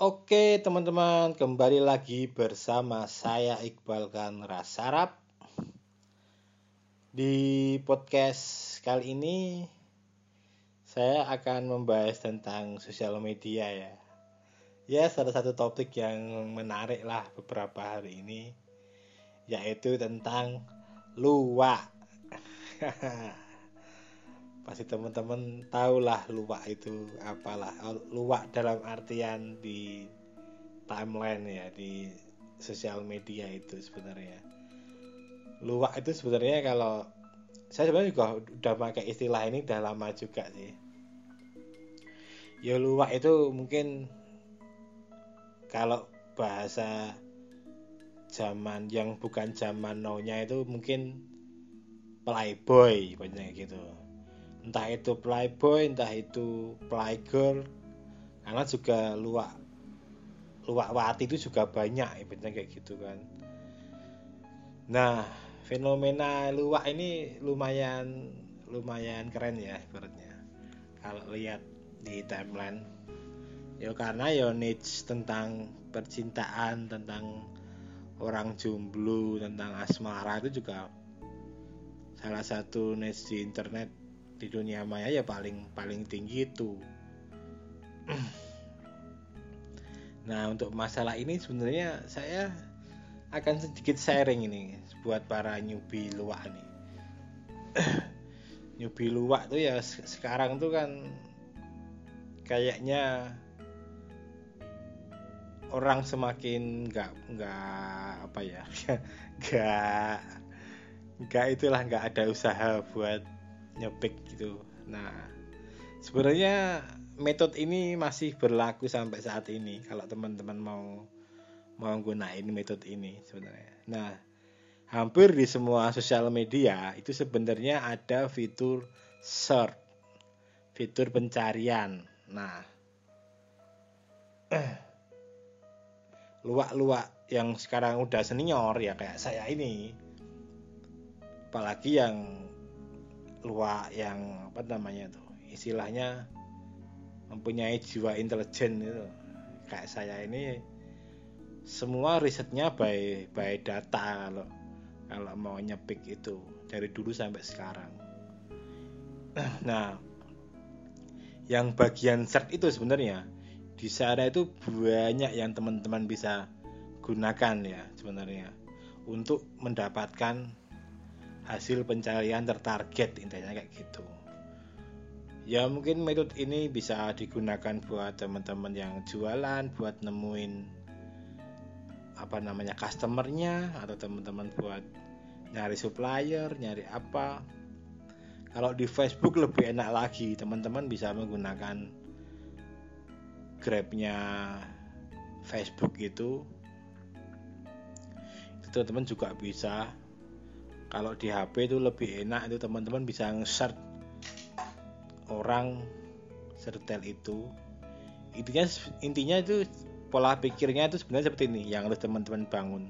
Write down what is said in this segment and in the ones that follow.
Oke teman-teman kembali lagi bersama saya Iqbal kan Rasarap. Di podcast kali ini saya akan membahas tentang sosial media ya. Ya salah satu topik yang menarik lah beberapa hari ini Yaitu tentang luwak pasti teman-teman tahulah luwak itu apalah. Luwak dalam artian di timeline ya di sosial media itu sebenarnya. Luwak itu sebenarnya kalau saya sebenarnya juga udah pakai istilah ini udah lama juga sih. Ya luwak itu mungkin kalau bahasa zaman yang bukan zaman now-nya itu mungkin playboy banyak gitu entah itu playboy entah itu playgirl. Karena juga luak luak wati itu juga banyak ibaratnya kayak gitu kan. Nah fenomena luak ini lumayan lumayan keren ya ibaratnya. Kalau lihat di timeline. Ya karena ya niche tentang percintaan tentang orang jomblo tentang asmara itu juga salah satu niche di internet di dunia maya ya paling paling tinggi itu. Nah untuk masalah ini sebenarnya saya akan sedikit sharing ini buat para newbie luak nih. Newbie luak tuh ya sekarang tuh kan kayaknya orang semakin nggak nggak apa ya nggak nggak itulah nggak ada usaha buat nyepik gitu. Nah sebenarnya metode ini masih berlaku sampai saat ini kalau teman-teman mau mau gunain metode ini sebenarnya. Nah hampir di semua sosial media itu sebenarnya ada fitur search fitur pencarian. Nah luak-luak yang sekarang udah senior ya kayak saya ini. Apalagi yang luak yang apa namanya tuh istilahnya mempunyai jiwa intelijen itu. Kayak saya ini semua risetnya by by data kalau kalau mau nyepik itu dari dulu sampai sekarang. Nah yang bagian search itu sebenarnya di sana itu banyak yang teman-teman bisa gunakan ya sebenarnya untuk mendapatkan hasil pencarian tertarget intinya kayak gitu. Ya mungkin metode ini bisa digunakan buat teman-teman yang jualan buat nemuin apa namanya customernya atau teman-teman buat nyari supplier nyari apa. Kalau di Facebook lebih enak lagi teman-teman bisa menggunakan grabnya Facebook itu. Teman-teman juga bisa kalau di HP itu lebih enak itu teman-teman bisa nge-search orang sertel itu. Intinya intinya itu pola pikirnya itu sebenarnya seperti ini yang harus teman-teman bangun.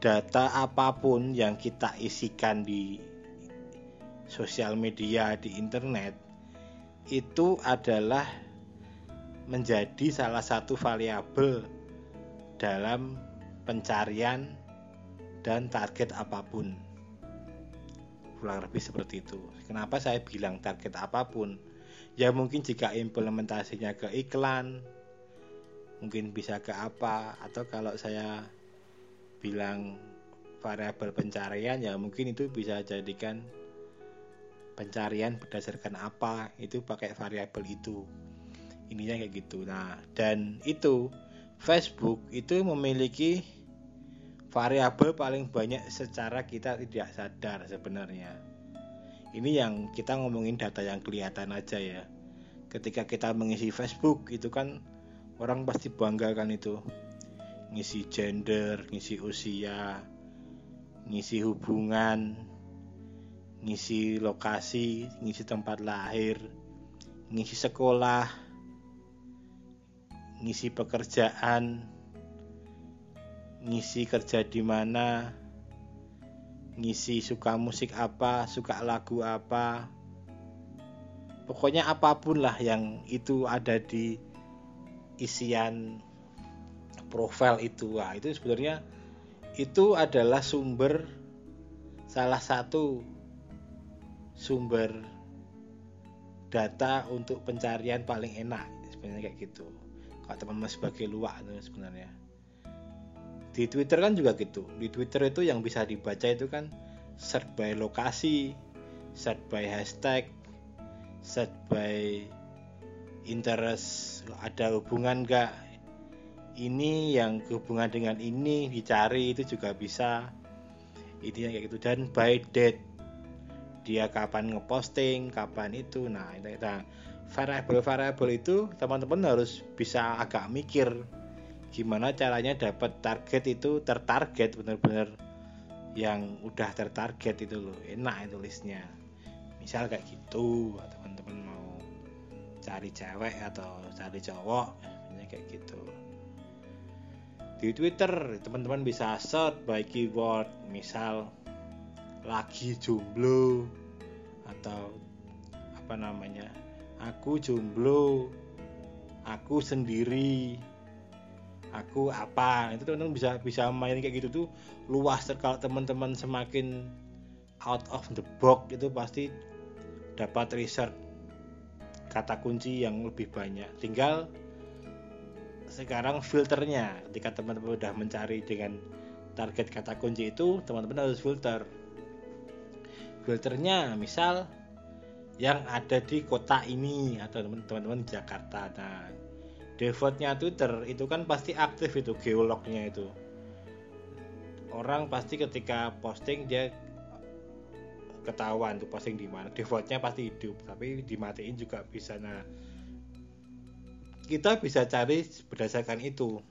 Data apa pun yang kita isikan di sosial media di internet itu adalah menjadi salah satu variabel dalam pencarian dan target apa pun. Kurang lebih seperti itu. Kenapa saya bilang target apa pun? Ya mungkin jika implementasinya ke iklan mungkin bisa ke apa atau kalau saya bilang variabel pencarian ya mungkin itu bisa jadikan pencarian berdasarkan apa itu pakai variabel itu. Ininya kayak gitu. Nah dan itu Facebook itu memiliki variabel paling banyak secara kita tidak sadar sebenarnya. Ini yang kita ngomongin data yang kelihatan aja ya. Ketika kita mengisi Facebook itu kan orang pasti bangga kan itu. Ngisi gender, ngisi usia, ngisi hubungan, ngisi lokasi, ngisi tempat lahir, ngisi sekolah, ngisi pekerjaan, ngisi kerja di mana, ngisi suka musik apa, suka lagu apa. Pokoknya apa pun lah yang itu ada di isian profil itu. Wah itu sebenarnya itu adalah sumber salah satu sumber data untuk pencarian paling enak sebenarnya kayak gitu. Kalau teman-teman sebagai luak itu sebenarnya di Twitter kan juga gitu. Di Twitter itu yang bisa dibaca itu kan search by lokasi search by hashtag search by interest ada hubungan gak ini yang hubungan dengan ini dicari itu juga bisa. Intinya kayak gitu. Dan by date dia kapan ngeposting kapan itu. Nah itu nah, variabel-variabel itu teman-teman harus bisa agak mikir gimana caranya dapat target itu tertarget benar-benar yang udah tertarget itu loh enak itu listnya. Misal kayak gitu teman-teman mau cari cewek atau cari cowok kayak gitu. Di Twitter teman-teman bisa search by keyword misal lagi jomblo atau apa namanya aku jomblo aku sendiri aku apa. Itu teman-teman bisa bisa main kayak gitu tuh luas kalau teman-teman semakin out of the box itu pasti dapat research kata kunci yang lebih banyak. Tinggal sekarang filternya. Ketika teman-teman udah mencari dengan target kata kunci itu teman-teman harus filter. Filternya misal yang ada di kota ini atau teman-teman Jakarta. Nah defaultnya Twitter itu kan pasti aktif itu geolognya itu. Orang pasti ketika posting dia ketahuan tuh posting di mana. Defaultnya pasti hidup tapi dimatiin juga bisa. Nah kita bisa cari berdasarkan itu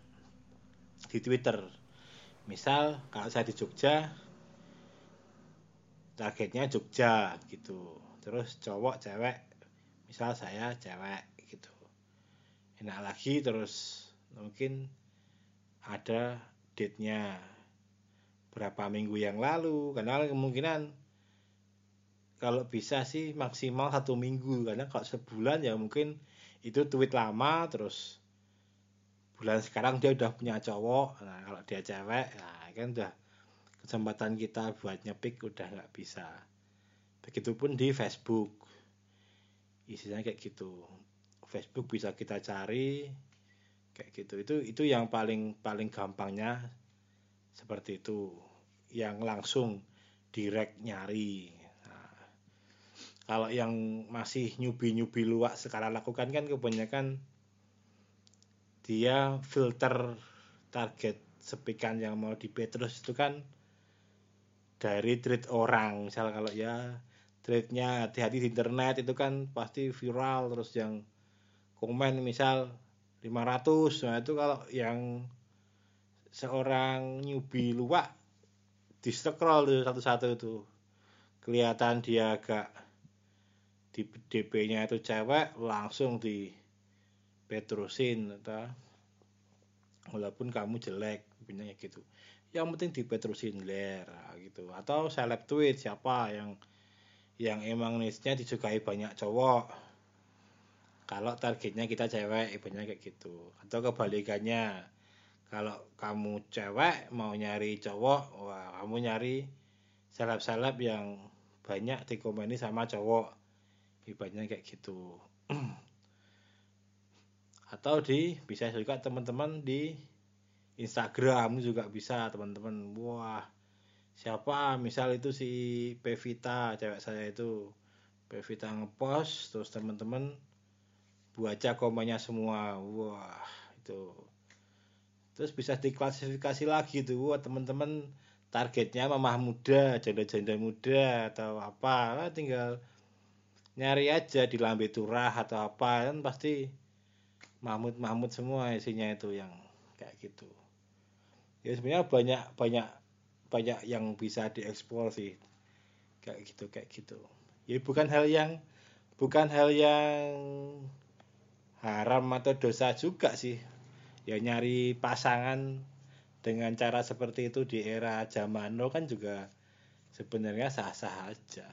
di Twitter. Misal kalau saya di Jogja targetnya Jogja gitu. Terus cowok cewek misal saya cewek enak lagi terus mungkin ada date-nya. Berapa minggu yang lalu karena kemungkinan kalau bisa sih maksimal satu minggu karena kalau sebulan ya mungkin itu tweet lama terus bulan sekarang dia udah punya cowok. Nah kalau dia cewek nah kan udah kesempatan kita buat nyepik udah nggak bisa. Begitupun di Facebook. Isinya kayak gitu Facebook bisa kita cari kayak gitu. Itu itu yang paling paling gampangnya seperti itu. Yang langsung direct nyari. Nah, kalau yang masih nyubi-nyubi luak sekarang lakukan kan kebanyakan dia filter target sepikan yang mau di Petrus itu kan dari tweet orang. Misal kalau ya tweetnya hati-hati di internet itu kan pasti viral terus yang komen misal 500 nah itu kalau yang seorang newbie luak di scroll tuh satu-satu itu kelihatan dia agak di DP-nya itu cewek langsung di Petrusin atau walaupun kamu jelek punya gitu. Yang penting di Petrusin ler gitu. Atau seleb tweet siapa yang yang emang niche disukai banyak cowok kalau targetnya kita cewek ibaratnya kayak gitu. Atau kebalikannya kalau kamu cewek mau nyari cowok wah kamu nyari seleb-seleb yang banyak dikomeni sama cowok. Ibaratnya kayak gitu. Atau di bisa juga teman-teman di Instagram juga bisa teman-teman. Wah siapa? Misal itu si Pevita cewek saya itu. Pevita ngepost terus teman-teman baca komennya semua. Wah itu. Terus bisa diklasifikasi lagi tuh wah teman-teman targetnya mamah muda janda-janda muda atau apa. Lah tinggal nyari aja di lambe turah atau apa kan pasti Mahmud Mahmud semua isinya itu yang kayak gitu. Ya sebenarnya banyak banyak banyak yang bisa diekspor sih. Kayak gitu kayak gitu. Ya bukan hal yang bukan hal yang haram atau dosa juga sih. Ya nyari pasangan dengan cara seperti itu di era zaman no kan juga sebenarnya sah-sah aja.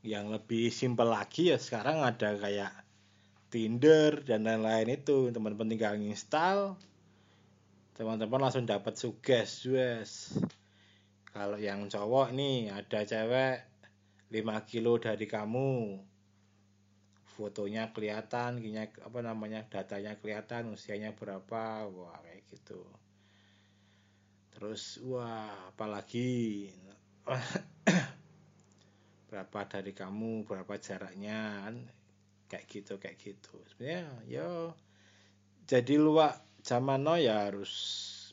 Yang lebih simpel lagi ya sekarang ada kayak Tinder dan lain-lain itu. Teman-teman tinggal install teman-teman langsung dapat suges wes kalau yang cowok nih ada cewek 5 kilo dari kamu fotonya kelihatan kinya apa namanya datanya kelihatan usianya berapa wah kayak gitu. Terus wah apalagi? Berapa dari kamu berapa jaraknya kan? Kayak gitu kayak gitu. Sebenarnya yo jadi luak zaman no ya harus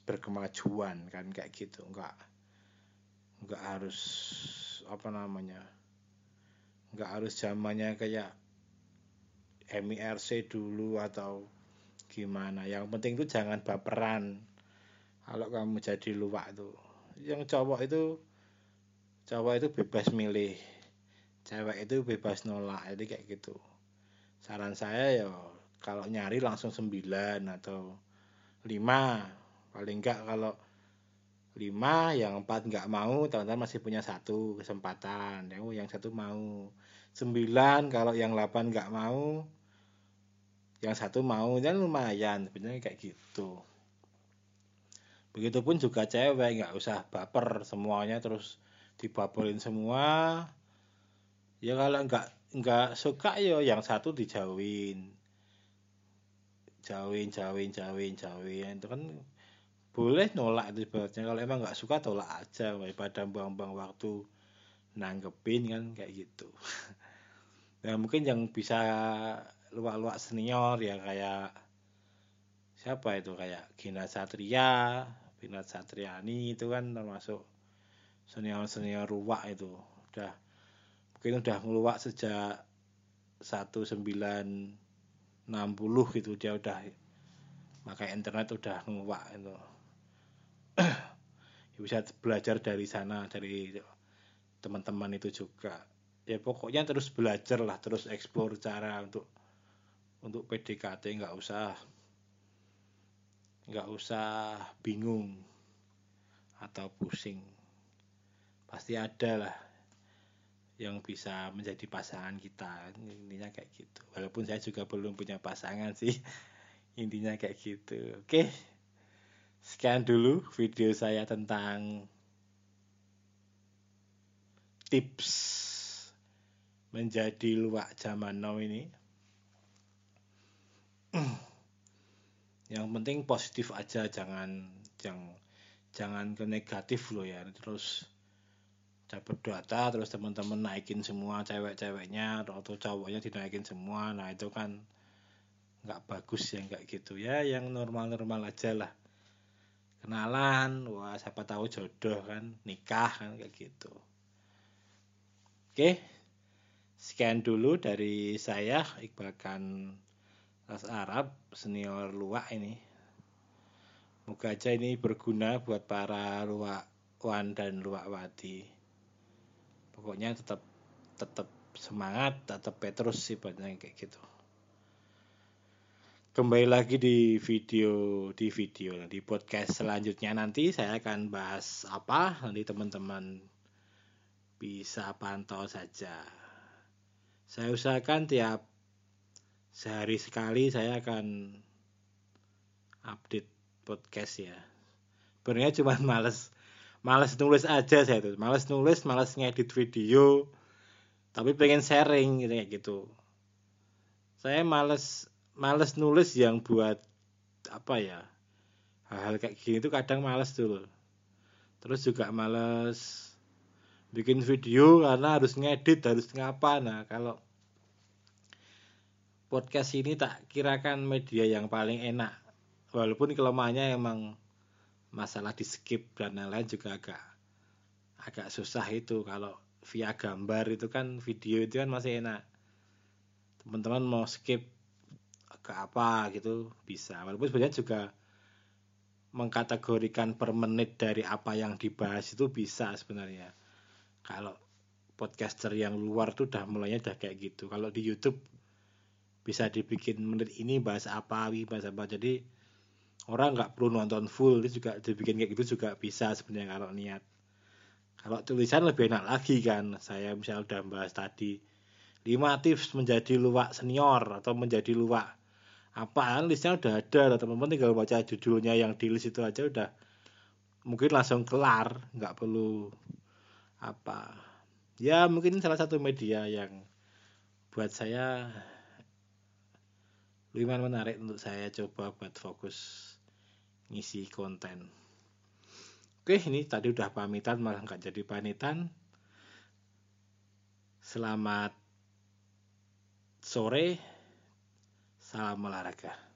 berkemajuan kan? Kayak gitu enggak enggak harus apa namanya nggak harus zamannya kayak MIRC dulu atau gimana. Yang penting itu jangan baperan. Kalau kamu jadi luwak itu. Yang cowok itu cowok itu bebas milih. Cewek itu bebas nolak. Jadi kayak gitu. Saran saya ya kalau nyari langsung 9 atau 5 paling enggak kalau 5 yang 4 enggak mau teman-teman masih punya satu kesempatan. Yang satu mau. 9 kalau yang 8 enggak mau yang satu mau dan lumayan sebenarnya kayak gitu. Begitupun juga cewek nggak usah baper semuanya terus dibaperin semua. Ya kalau nggak nggak suka yo ya yang satu dijauhin. Jauhin jauhin jauhin jauhin. Itu kan boleh nolak itu ibaratnya. Kalau emang nggak suka tolak aja. Daripada buang-buang waktu nanggepin kan kayak gitu. Nah mungkin yang bisa luak-luak senior ya kayak siapa itu kayak Gina Satria Gina Satriani itu kan termasuk senior-senior luak itu. Udah mungkin udah ngeluak sejak 1960 gitu dia udah pakai internet udah ngeluak itu. Ya bisa belajar dari sana dari teman-teman itu juga. Ya pokoknya terus belajar lah terus eksplor cara untuk untuk PDKT nggak usah nggak usah bingung atau pusing. Pasti ada lah yang bisa menjadi pasangan kita. Intinya kayak gitu. Walaupun saya juga belum punya pasangan sih. Intinya kayak gitu. Oke. Sekian dulu video saya tentang tips menjadi luak zaman now ini yang penting positif aja jangan jangan jangan ke negatif loh ya. Terus dapat data terus teman-teman naikin semua cewek-ceweknya atau cowoknya dinaikin semua. Nah itu kan nggak bagus ya nggak gitu. Ya yang normal-normal aja lah. Kenalan wah siapa tahu jodoh kan nikah kan kayak gitu. Oke sekian dulu dari saya Iqbal kan ras Arab senior luak ini. Moga aja ini berguna buat para luak wan dan luak wati pokoknya tetap tetap semangat tetap petrus sih banyak kayak gitu. Kembali lagi di video di video di podcast selanjutnya nanti saya akan bahas apa. Nanti teman-teman bisa pantau saja. Saya usahakan tiap sehari sekali saya akan update podcast ya. Sebenarnya cuma males males nulis aja saya tuh. Males nulis males ngedit video tapi pengen sharing gitu kayak gitu. Saya males males nulis yang buat apa ya hal-hal kayak gini tuh kadang males dulu terus juga males bikin video karena harus ngedit harus ngapa. Nah kalau podcast ini tak kirakan media yang paling enak. Walaupun kelemahannya emang masalah di skip dan lain-lain juga agak agak susah itu. Kalau via gambar itu kan video itu kan masih enak. Teman-teman mau skip ke apa gitu bisa. Walaupun sebenarnya juga mengkategorikan per menit dari apa yang dibahas itu bisa sebenarnya. Kalau podcaster yang luar tuh udah mulainya udah kayak gitu. Kalau di YouTube bisa dibikin menit ini bahas apa bahas apa. Jadi orang nggak perlu nonton full. Itu juga dibikin kayak gitu juga bisa sebenarnya kalau niat. Kalau tulisan lebih enak lagi kan. Saya misalnya udah bahas tadi lima tips menjadi luwak senior atau menjadi luwak apa listnya udah ada. Teman-teman tinggal baca judulnya yang di list itu aja udah mungkin langsung kelar nggak perlu apa. Ya mungkin salah satu media yang buat saya lumayan menarik untuk saya coba buat fokus ngisi konten oke ini tadi udah pamitan malah nggak jadi pamitan selamat sore Salam olahraga.